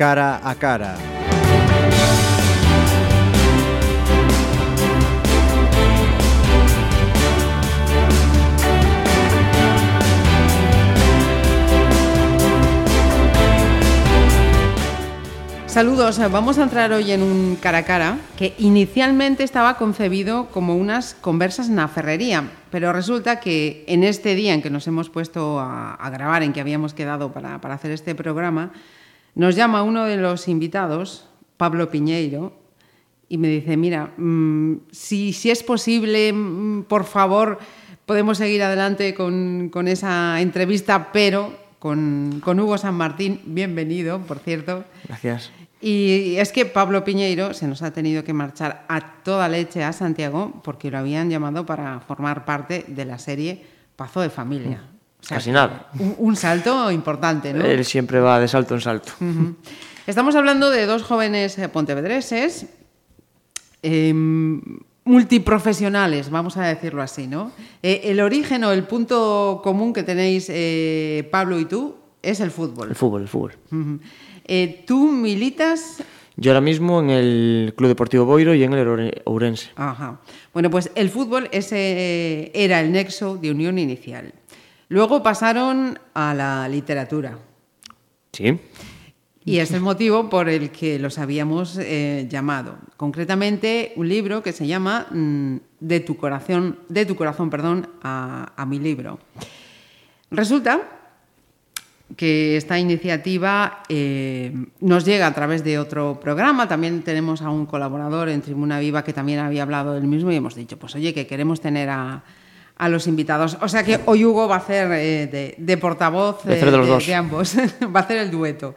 cara a cara. Saludos, vamos a entrar hoy en un cara a cara que inicialmente estaba concebido como unas conversas en la ferrería, pero resulta que en este día en que nos hemos puesto a, grabar, en que habíamos quedado para, hacer este programa, nos llama uno de los invitados, Pablo Piñeiro, y me dice, mira, mmm, si, si, es posible, mmm, por favor, podemos seguir adelante con, con esa entrevista, pero con, con, Hugo San Martín, bienvenido, por cierto. Gracias. Y es que Pablo Piñeiro se nos ha tenido que marchar a toda leche a Santiago porque lo habían llamado para formar parte de la serie Pazo de Familia. O sea, Casi nada. Un, un, salto importante, ¿no? Él siempre va de salto en salto. Uh -huh. Estamos hablando de dos jóvenes pontevedreses, eh, multiprofesionales, vamos a decirlo así, ¿no? Eh, el origen o el punto común que tenéis eh, Pablo y tú es el fútbol. El fútbol, el fútbol. Uh -huh. Eh, ¿Tú militas? Yo ahora mismo en el Club Deportivo Boiro y en el Ourense. Ajá. Bueno, pues el fútbol ese era el nexo de unión inicial. Luego pasaron a la literatura. Sí. Y es el motivo por el que los habíamos eh, llamado. Concretamente, un libro que se llama mm, De tu corazón, de tu corazón perdón, a, a mi libro. Resulta que esta iniciativa eh, nos llega a través de otro programa. También tenemos a un colaborador en Tribuna Viva que también había hablado del mismo y hemos dicho, pues oye, que queremos tener a, a los invitados. O sea que hoy Hugo va a hacer eh, de, de, portavoz de, de, de, de ambos, va a hacer el dueto.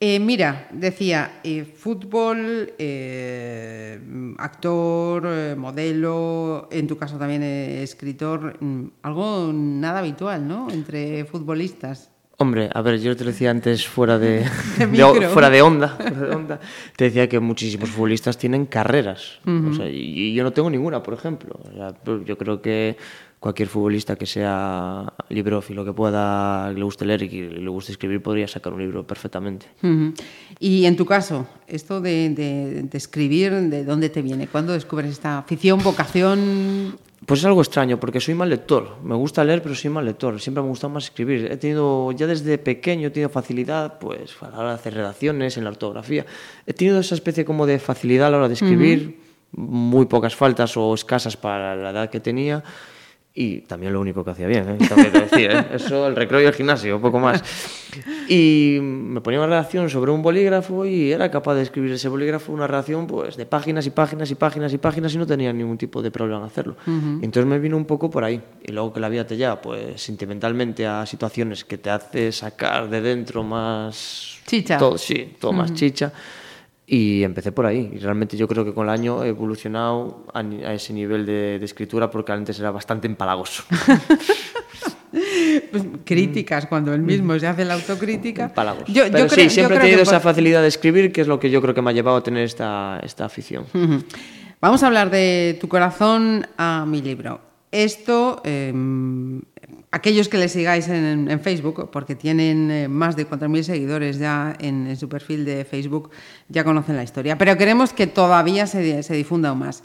Eh, mira, decía, eh, fútbol, eh, actor, eh, modelo, en tu caso también eh, escritor, mm, algo nada habitual, ¿no? Entre futbolistas. Hombre, a ver, yo te lo decía antes fuera de, de fuera de onda, fuera de onda, te decía que muchísimos futbolistas tienen carreras, uh -huh. o sea, y, y, yo no tengo ninguna, por ejemplo. O sea, yo creo que cualquier futbolista que sea librófilo, que pueda, le guste leer y que le guste escribir, podría sacar un libro perfectamente. Uh -huh. Y en tu caso, esto de, de, de, escribir, ¿de dónde te viene? ¿Cuándo descubres esta afición, vocación? Pues es algo extraño, porque soy mal lector. Me gusta leer, pero soy mal lector. Siempre me ha gustado más escribir. He tenido, ya desde pequeño, he tenido facilidad, pues, a la hora de hacer redacciones, en la ortografía. He tenido esa especie como de facilidad a la hora de escribir, uh -huh. muy pocas faltas o escasas para la edad que tenía y también lo único que hacía bien, ¿eh? Decir, ¿eh? eso, el recreo y el gimnasio, poco más. Y me ponía una redacción sobre un bolígrafo y era capaz de escribir ese bolígrafo una redacción pues, de páginas y páginas y páginas y páginas y no tenía ningún tipo de problema en hacerlo. Uh -huh. Entonces me vino un poco por ahí. Y luego que la vida te lleva pues, sentimentalmente a situaciones que te hace sacar de dentro más... Chicha. Todo, sí, todo uh -huh. más chicha. Y empecé por ahí. Y realmente yo creo que con el año he evolucionado a, a ese nivel de, de, escritura porque antes era bastante empalagoso. pues, críticas, cuando él mismo se hace la autocrítica. Empalagos. Yo, Pero yo sí, siempre he tenido esa facilidad de escribir, que es lo que yo creo que me ha llevado a tener esta, esta afición. Uh -huh. Vamos a hablar de Tu corazón a mi libro. Esto, eh, aquellos que le sigáis en, Facebook, porque tienen eh, más de 4.000 seguidores ya en, su perfil de Facebook, ya conocen la historia. Pero queremos que todavía se, se difunda aún más.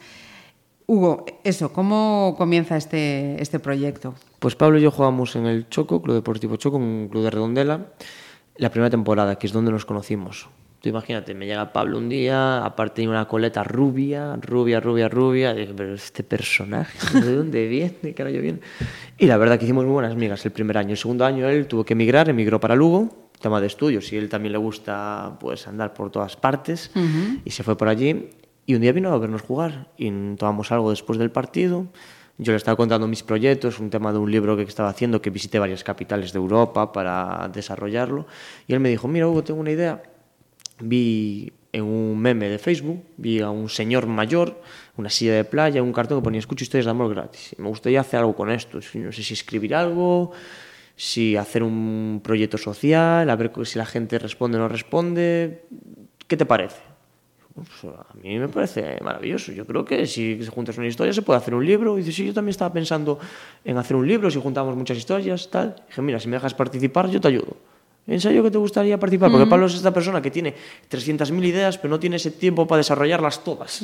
Hugo, eso, ¿cómo comienza este, este proyecto? Pues Pablo y yo jugamos en el Choco, Club Deportivo Choco, un club de Redondela, la primera temporada, que es donde nos conocimos. Tú imagínate, me llega Pablo un día, aparte de una coleta rubia, rubia, rubia, rubia. Dije, pero este personaje, ¿de dónde viene? ¿De qué viene? Y la verdad que hicimos muy buenas migas el primer año. El segundo año él tuvo que emigrar, emigró para Lugo, tema de estudios, y él también le gusta pues andar por todas partes, uh -huh. y se fue por allí. Y un día vino a vernos jugar, y tomamos algo después del partido. Yo le estaba contando mis proyectos, un tema de un libro que estaba haciendo, que visité varias capitales de Europa para desarrollarlo. Y él me dijo, mira Hugo, tengo una idea vi en un meme de Facebook, vi a un señor mayor, una silla de playa, un cartón que ponía escucho historias de amor gratis. Y me gustaría hacer algo con esto. No sé si escribir algo, si hacer un proyecto social, a ver si la gente responde o no responde. ¿Qué te parece? Pues a mí me parece maravilloso. Yo creo que si juntas una historia se puede hacer un libro. Y dice, sí, yo también estaba pensando en hacer un libro, si juntamos muchas historias, tal. dije, mira, si me dejas participar, yo te ayudo. Ensayo que te gustaría participar, porque Pablo es esta persona que tiene 300.000 ideas, pero no tiene ese tiempo para desarrollarlas todas,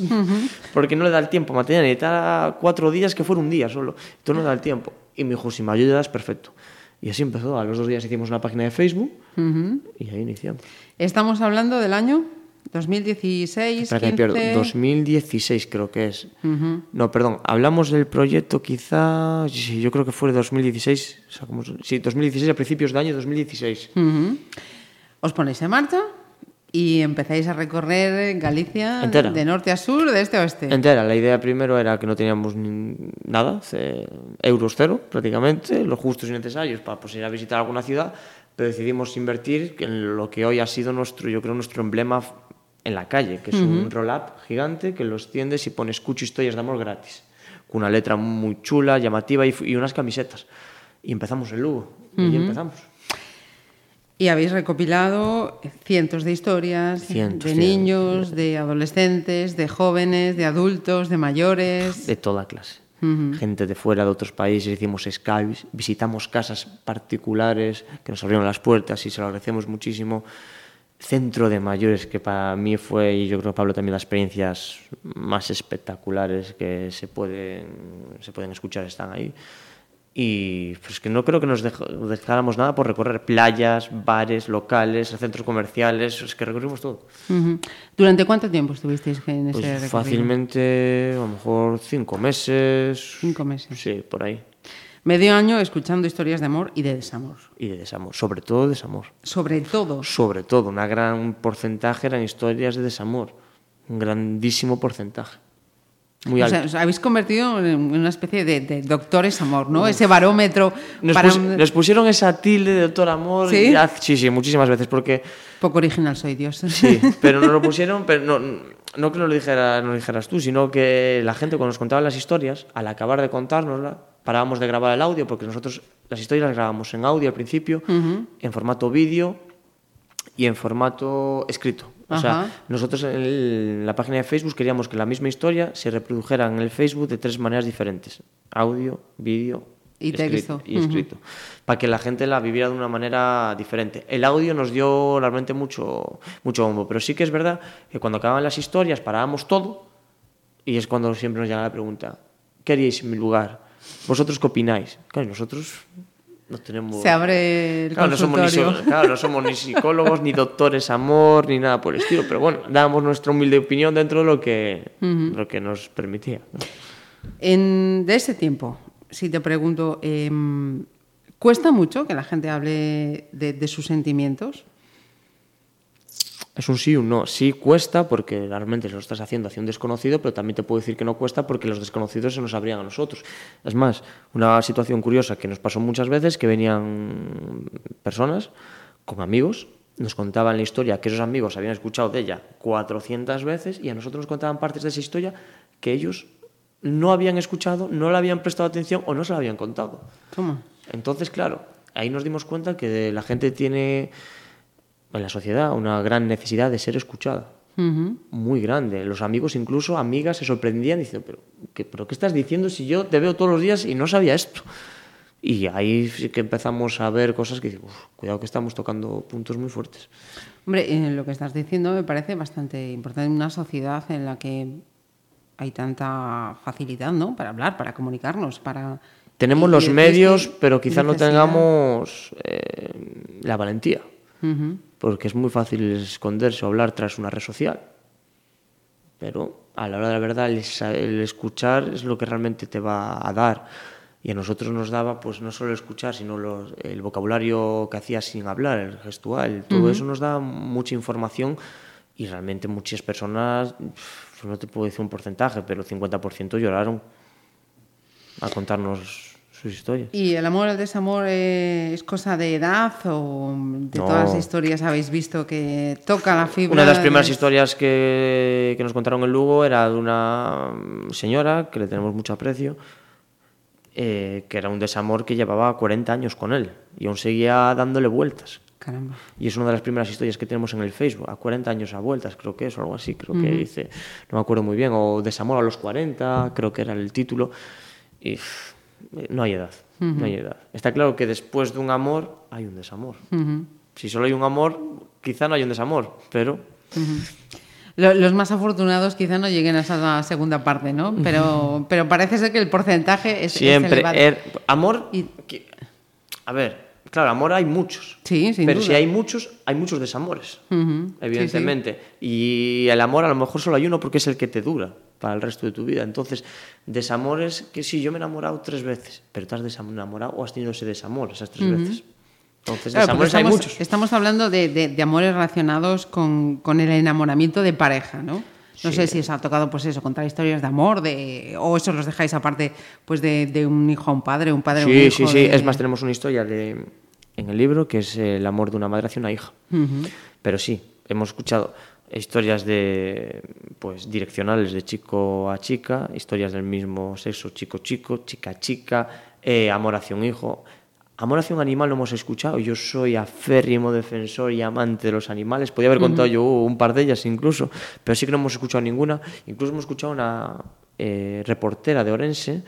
porque no le da el tiempo material, necesita cuatro días que fuera un día solo, entonces no le da el tiempo. Y me dijo, si me ayudas, perfecto. Y así empezó, a los dos días hicimos una página de Facebook y ahí iniciamos. Estamos hablando del año 2016, Espera que me 15... pierdo. 2016 creo que es. No, perdón. Hablamos del proyecto quizá... Sí, yo creo que fue 2016. o sea, como- sí, 2016, a principios de año 2016. Ujú. Os ponéis en marcha y empezáis a recorrer Galicia Entera. de norte a sur, de este a oeste. Entera. La idea primero era que no teníamos nada, euros cero prácticamente, los justos y necesarios para pues, ir a visitar alguna ciudad, pero decidimos invertir en lo que hoy ha sido nuestro, yo creo, nuestro emblema en la calle, que es un roll-up gigante que lo extiendes y pones cucho historias de amor gratis, con una letra muy chula, llamativa y, y unas camisetas. Y empezamos en Lugo, y ahí empezamos. Y habéis recopilado cientos de historias Cientos, de cientos. niños, de adolescentes, de jóvenes, de adultos, de mayores. de toda clase. Gente de fuera, de otros países, hicimos Skype, visitamos casas particulares que nos abrieron las puertas y se lo agradecemos muchísimo. Centro de mayores, que para mí fue, y yo creo Pablo también, las experiencias más espectaculares que se pueden, se pueden escuchar están ahí. Y pues que no creo que nos dej- dejáramos nada por recorrer playas, bares, locales, centros comerciales, es que recorrimos todo. ¿Durante cuánto tiempo estuvisteis en ese Pues recorrido? fácilmente, a lo mejor cinco meses. Cinco meses. Sí, por ahí. Medio año escuchando historias de amor y de desamor. Y de desamor, sobre todo desamor. Sobre todo. Sobre todo, una gran porcentaje eran historias de desamor. Un grandísimo porcentaje. Muy O alto. sea, os habéis convertido en una especie de, de doctores amor, ¿no? Ese barómetro nos, para... pus- nos pusieron esa tilde de doctor amor. ¿Sí? y haz- sí, sí, muchísimas veces, porque Poco original soy Dios. Sí, pero nos lo pusieron, pero no, no que nos lo, dijera, nos lo dijeras tú, sino que la gente cuando nos contaba las historias, al acabar de contárnosla, parábamos de grabar el audio, porque nosotros las historias las grabamos en audio al principio, en formato vídeo y en formato escrito. O sea, nosotros en, el- en la página de Facebook queríamos que la misma historia se reprodujera en el Facebook de tres maneras diferentes. Audio, vídeo Y escrito- texto. y escrito. Para que la gente la viviera de una manera diferente. El audio nos dio realmente mucho, mucho bombo, pero sí que es verdad que cuando acababan las historias parábamos todo y es cuando siempre nos llega la pregunta, ¿qué haríais en mi lugar? ¿Vosotros qué opináis? Claro, nosotros no tenemos... Se abre el Claro no, somos ni, consultorio. claro, no somos ni psicólogos, ni doctores amor, ni nada por el estilo, pero bueno, dábamos nuestra humilde opinión dentro de lo que, lo que nos permitía. ¿no? En, de ese tiempo, si te pregunto, em, ¿cuesta mucho que la gente hable de, de sus sentimientos? Es un sí o un no. Sí cuesta porque realmente lo estás haciendo hacia un desconocido, pero también te puedo decir que no cuesta porque los desconocidos se nos abrían a nosotros. Es más, una situación curiosa que nos pasó muchas veces, que venían personas con amigos, nos contaban la historia que esos amigos habían escuchado de ella 400 veces y a nosotros nos contaban partes de esa historia que ellos no habían escuchado, no le habían prestado atención o no se la habían contado. Toma. Entonces, claro, ahí nos dimos cuenta que la gente tiene en la sociedad una gran necesidad de ser escuchada. Muy grande. Los amigos, incluso amigas, se sorprendían diciendo, pero ¿qué, pero ¿qué estás diciendo si yo te veo todos los días y no sabía esto? Y ahí sí que empezamos a ver cosas que "Uf, cuidado que estamos tocando puntos muy fuertes. Hombre, eh, lo que estás diciendo me parece bastante importante en una sociedad en la que hay tanta facilidad, ¿no? Para hablar, para comunicarnos, para... Tenemos los medios, pero quizá no tengamos eh, la valentía. Ujú. porque es muy fácil esconderse o hablar tras una red social. Pero a la hora de la verdad, el, el escuchar es lo que realmente te va a dar. Y a nosotros nos daba, pues no solo escuchar, sino los- el vocabulario que hacía sin hablar, el gestual. Todo eso nos da mucha información y realmente muchas personas, pf, no te puedo decir un porcentaje, pero el 50% lloraron a contarnos sus historias. ¿Y el amor, el desamor eh, es cosa de edad o de No. todas las historias habéis visto que toca la fibra? Una de las primeras de- historias que, que nos contaron en Lugo era de una mm, señora que le tenemos mucho aprecio, eh, que era un desamor que llevaba 40 años con él y aún seguía dándole vueltas. Caramba. Y es una de las primeras historias que tenemos en el Facebook, a 40 años a vueltas, creo que es, o algo así, creo que dice, no me acuerdo muy bien, o Desamor a los 40, creo que era el título. Y eh, no hay edad, no hay edad. Está claro que después de un amor hay un desamor. Si solo hay un amor, quizá no hay un desamor, pero... Los más afortunados quizá no lleguen a esa segunda parte, ¿no? Pero, pero parece ser que el porcentaje es, Siempre. Er, amor... A ver, Claro, amor hay muchos. Sí, sin Pero si hay muchos, hay muchos desamores, evidentemente. Y el amor a lo mejor solo hay uno porque es el que te dura para el resto de tu vida. Entonces, desamores que sí, yo me he enamorado tres veces, pero te has desenamorado o has tenido ese desamor esas tres veces. Entonces, desamores hay muchos. Estamos hablando de, amores relacionados con, con, el enamoramiento de pareja, ¿no? No sé si os ha tocado, pues eso, contar historias de amor, de, o eso los dejáis aparte, pues de, un hijo a un padre, un padre a un hijo. Sí, sí, sí. Es más, tenemos una historia de, en el libro, que es el amor de una madre hacia una hija. Pero sí, hemos escuchado historias de pues direccionales de chico a chica, historias del mismo sexo, chico-chico, chica-chica, eh, amor hacia un hijo. Amor hacia un animal lo hemos escuchado. Yo soy aférrimo defensor y amante de los animales. Podría haber contado yo un par de ellas incluso, pero sí que no hemos escuchado ninguna. Incluso hemos escuchado una eh, reportera de Orense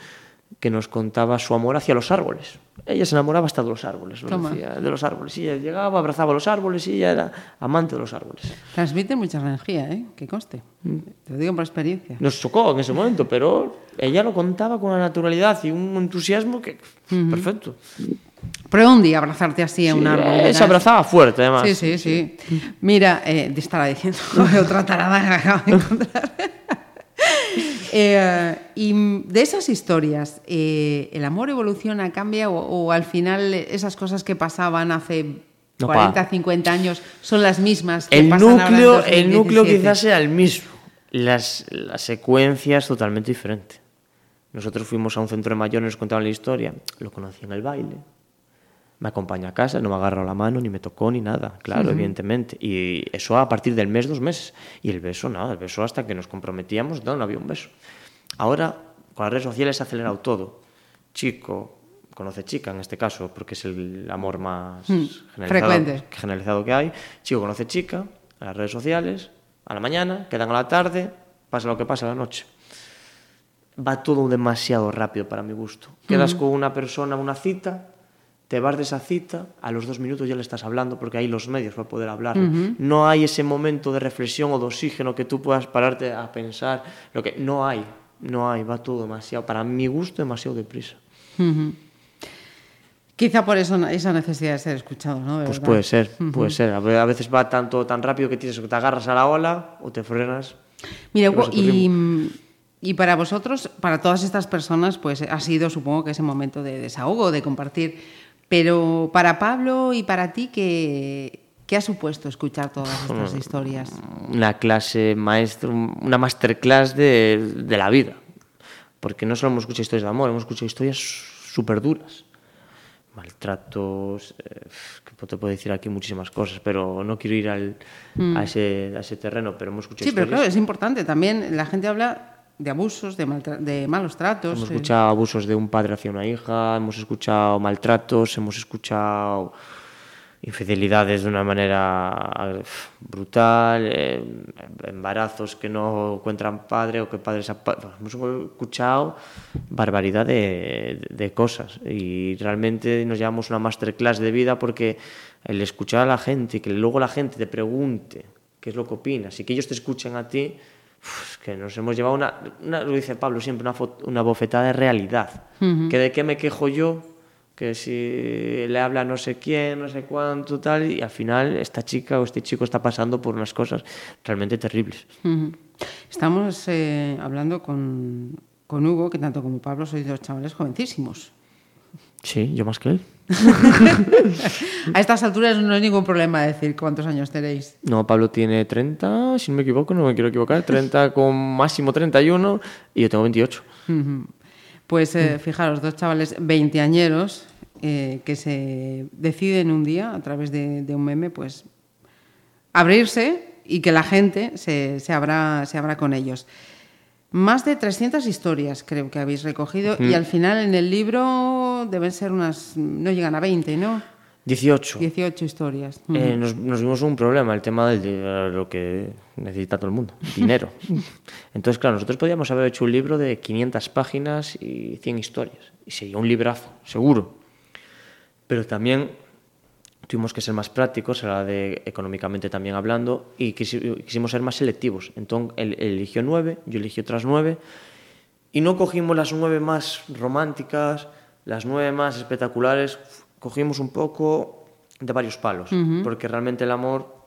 que nos contaba su amor hacia los árboles. Ella se enamoraba hasta de los árboles, decía, de los árboles. Y ella llegaba, abrazaba los árboles y ella era amante de los árboles. Transmite mucha energía, ¿eh? Que coste. Mm. Te lo digo por experiencia. Nos chocó en ese momento, pero ella lo contaba con una naturalidad y un entusiasmo que... Perfecto. Prueba un día abrazarte así a un árbol. Ella se abrazaba fuerte, además. Sí, sí, sí. Mira, eh, te diciendo otra tarada que acabo de encontrar. Eh, y de esas historias, eh, ¿el amor evoluciona, cambia o, al final esas cosas que pasaban hace 40, 50 años son las mismas que el pasan núcleo, ahora El núcleo quizás sea el mismo, las, las secuencias totalmente diferentes. Nosotros fuimos a un centro de mayores, nos contaban la historia, lo conocí en el baile, me acompaña a casa, no me agarró la mano, ni me tocó, ni nada, claro, evidentemente. Y eso a partir del mes, dos meses. Y el beso, nada, el beso hasta que nos comprometíamos, no, no había un beso. Ahora, con las redes sociales se ha acelerado todo. Chico, conoce chica en este caso, porque es el amor más mm, generalizado, generalizado, que hay. Chico conoce chica, en las redes sociales, a la mañana, quedan a la tarde, pasa lo que pasa a la noche. Va todo demasiado rápido para mi gusto. Quedas con una persona, una cita, te vas de esa cita, a los dos minutos ya le estás hablando porque hay los medios para poder hablar. No hay ese momento de reflexión o de oxígeno que tú puedas pararte a pensar. Lo que no hay, no hay, va todo demasiado, para mi gusto, demasiado deprisa. Quizá por eso esa necesidad de ser escuchado, ¿no? pues puede ser, puede ser. A veces va tanto tan rápido que tienes que te agarras a la ola o te frenas. Mira, y, y para vosotros, para todas estas personas, pues ha sido, supongo que ese momento de desahogo, de compartir pero para Pablo y para ti, ¿qué, qué ha supuesto escuchar todas estas historias? Una clase maestro, una masterclass de, de la vida. Porque no solo hemos escuchado historias de amor, hemos escuchado historias súper duras. Maltratos, eh, que te puedo decir aquí muchísimas cosas, pero no quiero ir al, a, mm. ese, a, ese, terreno, pero hemos escuchado Sí, pero claro, es importante. También la gente habla de abusos, de, de malos tratos. Hemos escuchado abusos de un padre hacia una hija, hemos escuchado maltratos, hemos escuchado infidelidades de una manera brutal, eh, embarazos que no encuentran padre o que padres... Hemos escuchado barbaridad de, de, cosas y realmente nos llevamos una masterclass de vida porque el escuchar a la gente y que luego la gente te pregunte qué es lo que opinas y que ellos te escuchen a ti, que nos hemos llevado una, lo dice Pablo siempre, una, una bofetada de realidad. Que de qué me quejo yo, que si le habla no sé quién, no sé cuánto, tal, y al final esta chica o este chico está pasando por unas cosas realmente terribles. Estamos eh, hablando con, con Hugo, que tanto como Pablo sois dos chavales jovencísimos. Sí, yo más que él. a estas alturas no hay ningún problema decir cuántos años tenéis. No, Pablo tiene 30, si no me equivoco, no me quiero equivocar, 30 con máximo 31 y yo tengo 28. Pues eh, fijaros, dos chavales veinteañeros eh, que se deciden un día a través de, un meme, pues abrirse y que la gente se, se, abra, se abra con ellos. Más de 300 historias creo que habéis recogido y al final en el libro deben ser unas, no llegan a 20, ¿no? 18. 18 historias. Eh, nos, vimos un problema, el tema de lo que necesita todo el mundo, dinero. Entonces, claro, nosotros podríamos haber hecho un libro de 500 páginas y 100 historias. Y sería un librazo, seguro. Pero también tuvimos que ser más prácticos a la de económicamente también hablando y quisimos ser más selectivos. Entonces él, eligió nueve, yo elegí otras nueve y no cogimos las nueve más románticas, las nueve más espectaculares, cogimos un poco de varios palos, porque realmente el amor,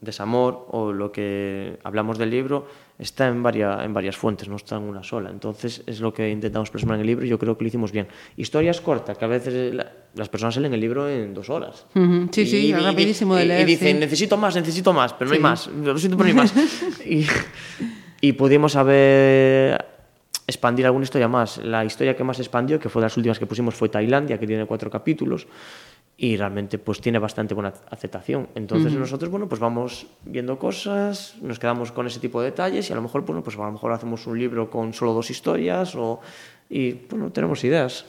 desamor o lo que hablamos del libro está en varias, en varias fuentes, no está en una sola. Entonces es lo que intentamos plasmar en el libro y yo creo que lo hicimos bien. Historias cortas, que a veces las personas leen el libro en dos horas. Sí, sí, es rapidísimo de leer. Y dicen, necesito más, necesito más, pero no hay más. Lo siento, pero no hay más. y, y pudimos haber expandir alguna historia más. La historia que más expandió, que fue de las últimas que pusimos, fue Tailandia, que tiene cuatro capítulos y realmente pues tiene bastante buena aceptación. Entonces nosotros, bueno, pues vamos viendo cosas, nos quedamos con ese tipo de detalles y a lo mejor, bueno, pues a lo mejor hacemos un libro con solo dos historias o, y, bueno, tenemos ideas.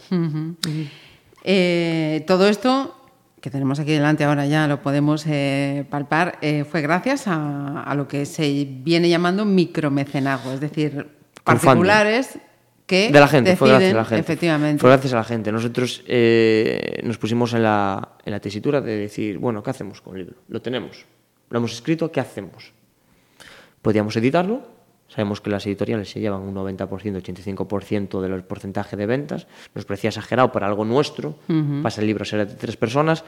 Eh, todo esto que tenemos aquí delante ahora ya lo podemos eh, palpar, eh, fue gracias a, a, lo que se viene llamando micromecenazgo, es decir, particulares que de la gente, fue gracias a la gente. Efectivamente. Fue gracias a la gente. Nosotros eh, nos pusimos en la, en la tesitura de decir, bueno, ¿qué hacemos con el libro? Lo tenemos, lo hemos escrito, ¿qué hacemos? Podíamos editarlo, sabemos que las editoriales se llevan un 90%, 85% del porcentaje de ventas, nos parecía exagerado para algo nuestro, pasa el libro a ser de tres personas,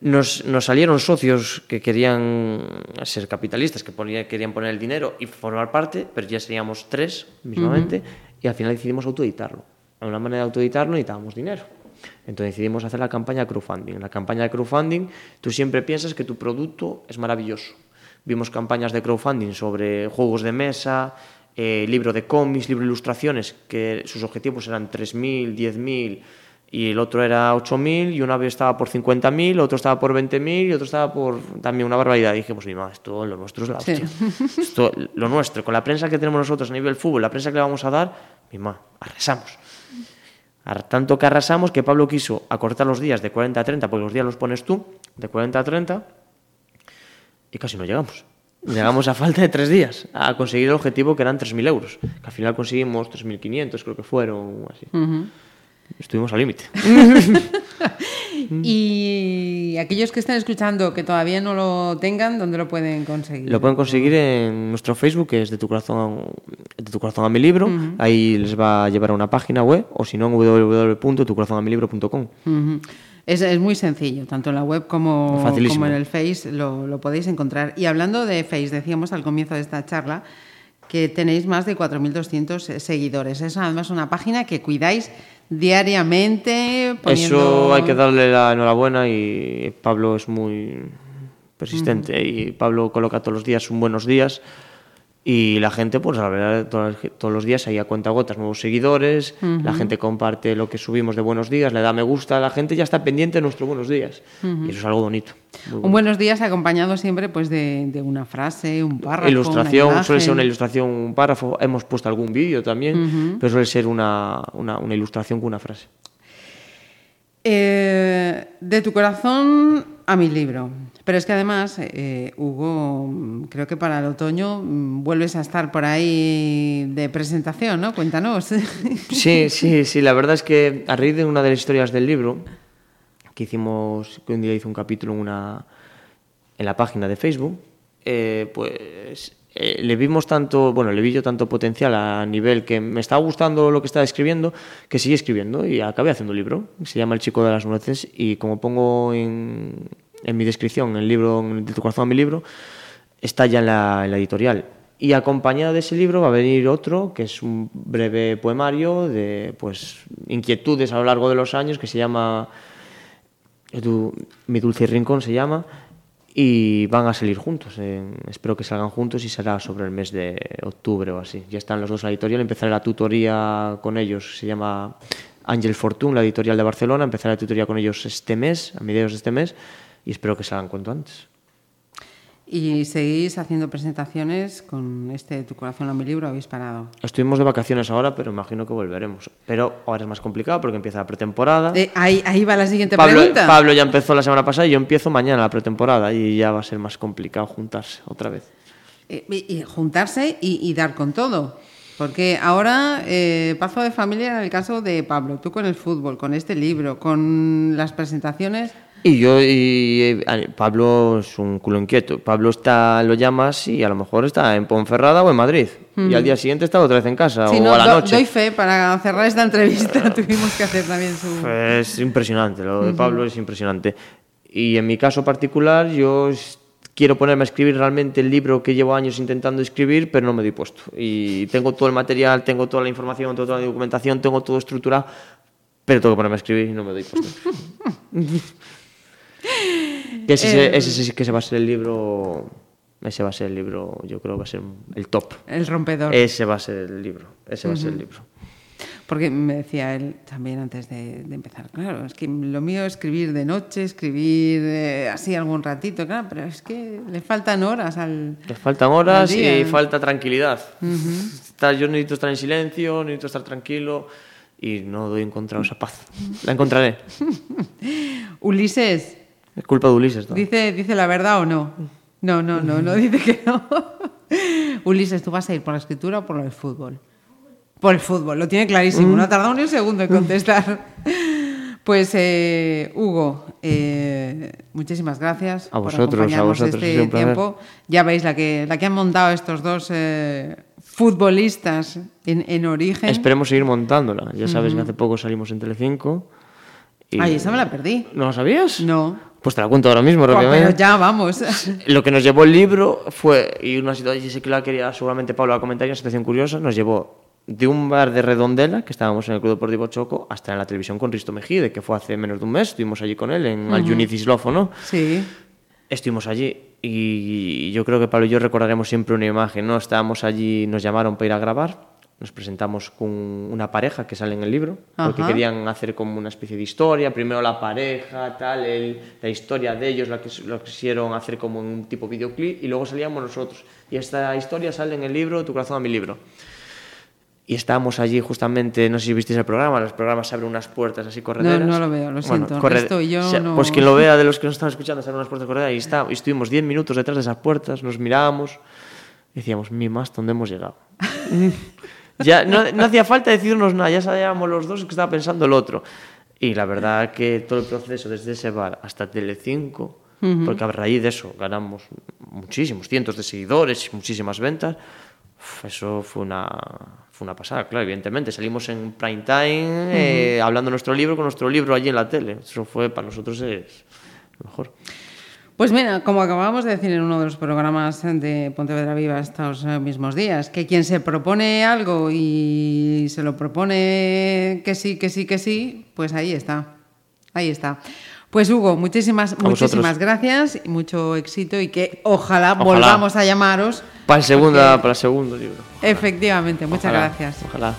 nos, nos, salieron socios que querían ser capitalistas, que ponía, querían poner el dinero y formar parte, pero ya seríamos tres mismamente, uh -huh. y al final decidimos autoeditarlo. Una manera de autoeditarlo necesitábamos dinero. Entonces decidimos hacer la campaña de crowdfunding. En la campaña de crowdfunding tú siempre piensas que tu producto es maravilloso. Vimos campañas de crowdfunding sobre juegos de mesa, eh, libro de cómics, libro de ilustraciones, que sus objetivos eran 3.000, 10.000 y el otro era 8.000 y una vez estaba por 50.000, otro estaba por 20.000 y otro estaba por también una barbaridad. Y dije, pues mira, esto lo nuestro es la hostia. Sí. Esto, lo nuestro, con la prensa que tenemos nosotros a nivel fútbol, la prensa que le vamos a dar, mima, arrasamos. Tanto que arrasamos que Pablo quiso acortar los días de 40 a 30, porque los días los pones tú, de 40 a 30, y casi no llegamos. Llegamos a falta de tres días a conseguir el objetivo que eran 3.000 euros, que al final conseguimos 3.500, creo que fueron, así. Uh -huh. Estuvimos al límite. y aquellos que están escuchando que todavía no lo tengan, ¿dónde lo pueden conseguir? Lo pueden conseguir en nuestro Facebook, que es de tu corazón, de tu corazón a mi libro. Uh -huh. Ahí les va a llevar a una página web, o si no, en www.tucorazonamilibro.com. Uh -huh. Es, es, muy sencillo, tanto en la web como, como en el Face lo, lo, podéis encontrar. Y hablando de Face, decíamos al comienzo de esta charla que tenéis más de 4.200 seguidores. Es además una página que cuidáis diariamente. Poniendo... Eso hay que darle la enhorabuena y Pablo es muy persistente uh -huh. y Pablo coloca todos los días un buenos días y la gente, pues la verdad, todos los días ahí a cuenta gotas nuevos seguidores, uh -huh. la gente comparte lo que subimos de buenos días, le da me gusta, la gente ya está pendiente de nuestros buenos días uh -huh. y eso es algo bonito. Un buenos días acompañado siempre pues de, de, una frase, un párrafo. Ilustración, suele ser una ilustración, un párrafo, hemos puesto algún vídeo también, uh -huh. pero suele ser una, una, una ilustración con una frase. Eh, de tu corazón a mi libro. Pero es que además, eh, Hugo, creo que para el otoño mm, vuelves a estar por ahí de presentación, ¿no? Cuéntanos. Sí, sí, sí. La verdad es que a raíz de una de las historias del libro, que hicimos, que un día hice un capítulo en, una, en la página de Facebook, eh, pues eh, le vimos tanto, bueno, le vi yo tanto potencial a nivel que me estaba gustando lo que estaba escribiendo, que sigue escribiendo y acabé haciendo un libro. Se llama El chico de las nueces y como pongo en, en mi descripción, en el libro, en De tu corazón a mi libro, está ya en la, en la editorial. Y acompañado de ese libro va a venir otro, que es un breve poemario de pues, inquietudes a lo largo de los años, que se llama Mi dulce rincón, se llama, y van a salir juntos. Eh, espero que salgan juntos y será sobre el mes de octubre o así. Ya están los dos en la editorial, empezaré la tutoría con ellos, se llama Ángel Fortune, la editorial de Barcelona, empezaré la tutoría con ellos este mes, a mediados de este mes, y espero que salgan cuanto antes. ¿Y seguís haciendo presentaciones con este Tu corazón a mi libro? ¿Habéis parado? Estuvimos de vacaciones ahora, pero imagino que volveremos. Pero ahora es más complicado porque empieza la pretemporada. Eh, ahí, ahí va la siguiente Pablo, pregunta. Pablo ya empezó la semana pasada y yo empiezo mañana la pretemporada y ya va a ser más complicado juntarse otra vez. Eh, y juntarse y, y, dar con todo. Porque ahora eh, paso de familia en el caso de Pablo, tú con el fútbol, con este libro, con las presentaciones. Y yo y eh, Pablo es un culo inquieto. Pablo está, lo llamas y a lo mejor está en Ponferrada o en Madrid. Y al día siguiente está otra vez en casa o a la noche. Doy fe, para cerrar esta entrevista tuvimos que hacer también su... Es impresionante, lo de Pablo es impresionante. Y en mi caso particular, yo quiero ponerme a escribir realmente el libro que llevo años intentando escribir, pero no me doy puesto. Y tengo todo el material, tengo toda la información, tengo toda la documentación, tengo todo estructurado, pero tengo que ponerme a escribir y no me doy puesto. ese, eh, ese, ese, que se va a ser el libro ese va a ser el libro, yo creo que va a ser el top. El rompedor. Ese va a ser el libro, ese va a ser el libro. Porque me decía él también antes de, empezar, claro, es que lo mío es escribir de noche, escribir eh, así algún ratito, claro, pero es que le faltan horas al. Le faltan horas y falta tranquilidad. yo necesito estar en silencio, necesito estar tranquilo y no doy encontrar esa paz. La encontraré. Ulises. Es culpa de Ulises. Dice, dice la verdad o no. No, no, no, no dice que no. Ulises, ¿tú vas a ir por la escritura o por el fútbol? Por el fútbol, lo tiene clarísimo, no ha tardado ni un segundo en contestar. Pues eh, Hugo, eh, muchísimas gracias a vosotros, por acompañarnos a vosotros, este tiempo. Ya veis la que, la que han montado estos dos eh, futbolistas en, origen. Esperemos seguir montándola. Ya sabes que hace poco salimos en Telecinco. Y... Ay, esa me la perdí. ¿No lo sabías? No. Pues te la cuento ahora mismo, Pero ya vamos. Lo que nos llevó el libro fue, y una situación, sé que la quería seguramente Pablo a comentar, una situación curiosa, nos llevó de un bar de Redondela, que estábamos en el Club Deportivo Choco, hasta en la televisión con Risto Mejide, que fue hace menos de un mes, estuvimos allí con él, en uh -huh. ¿no? Sí. Estuvimos allí y yo creo que Pablo y yo recordaremos siempre una imagen, ¿no? Estábamos allí, nos llamaron para ir a grabar nos presentamos con una pareja que sale en el libro, porque querían hacer como una especie de historia, primero la pareja, tal, el, la historia de ellos, la que lo quisieron hacer como un tipo videoclip, y luego salíamos nosotros. Y esta historia sale en el libro Tu corazón a mi libro. Y estábamos allí justamente, no sé si visteis el programa, los programas se abren unas puertas así correderas. No, no lo veo, lo siento. yo no... Pues quien lo vea de los que nos están escuchando, se abren unas puertas correderas y, está, y estuvimos 10 minutos detrás de esas puertas, nos mirábamos y decíamos, mi más, ¿dónde hemos llegado? Ya no, hacía falta decirnos nada, ya sabíamos los dos que estaba pensando el otro. Y la verdad que todo el proceso, desde ese bar hasta Telecinco, porque a raíz de eso ganamos muchísimos, cientos de seguidores, muchísimas ventas, eso fue una, fue una pasada, claro, evidentemente. Salimos en prime time eh, hablando nuestro libro con nuestro libro allí en la tele. Eso fue para nosotros es lo mejor. Pues mira, como acabamos de decir en uno de los programas de Pontevedra Viva estos eh, mismos días, que quien se propone algo y se lo propone que sí, que sí, que sí, pues ahí está. Ahí está. Pues Hugo, muchísimas, muchísimas gracias y mucho éxito y que ojalá, volvamos a llamaros. Para el, segunda, para el segundo libro. Efectivamente, muchas gracias. Ojalá.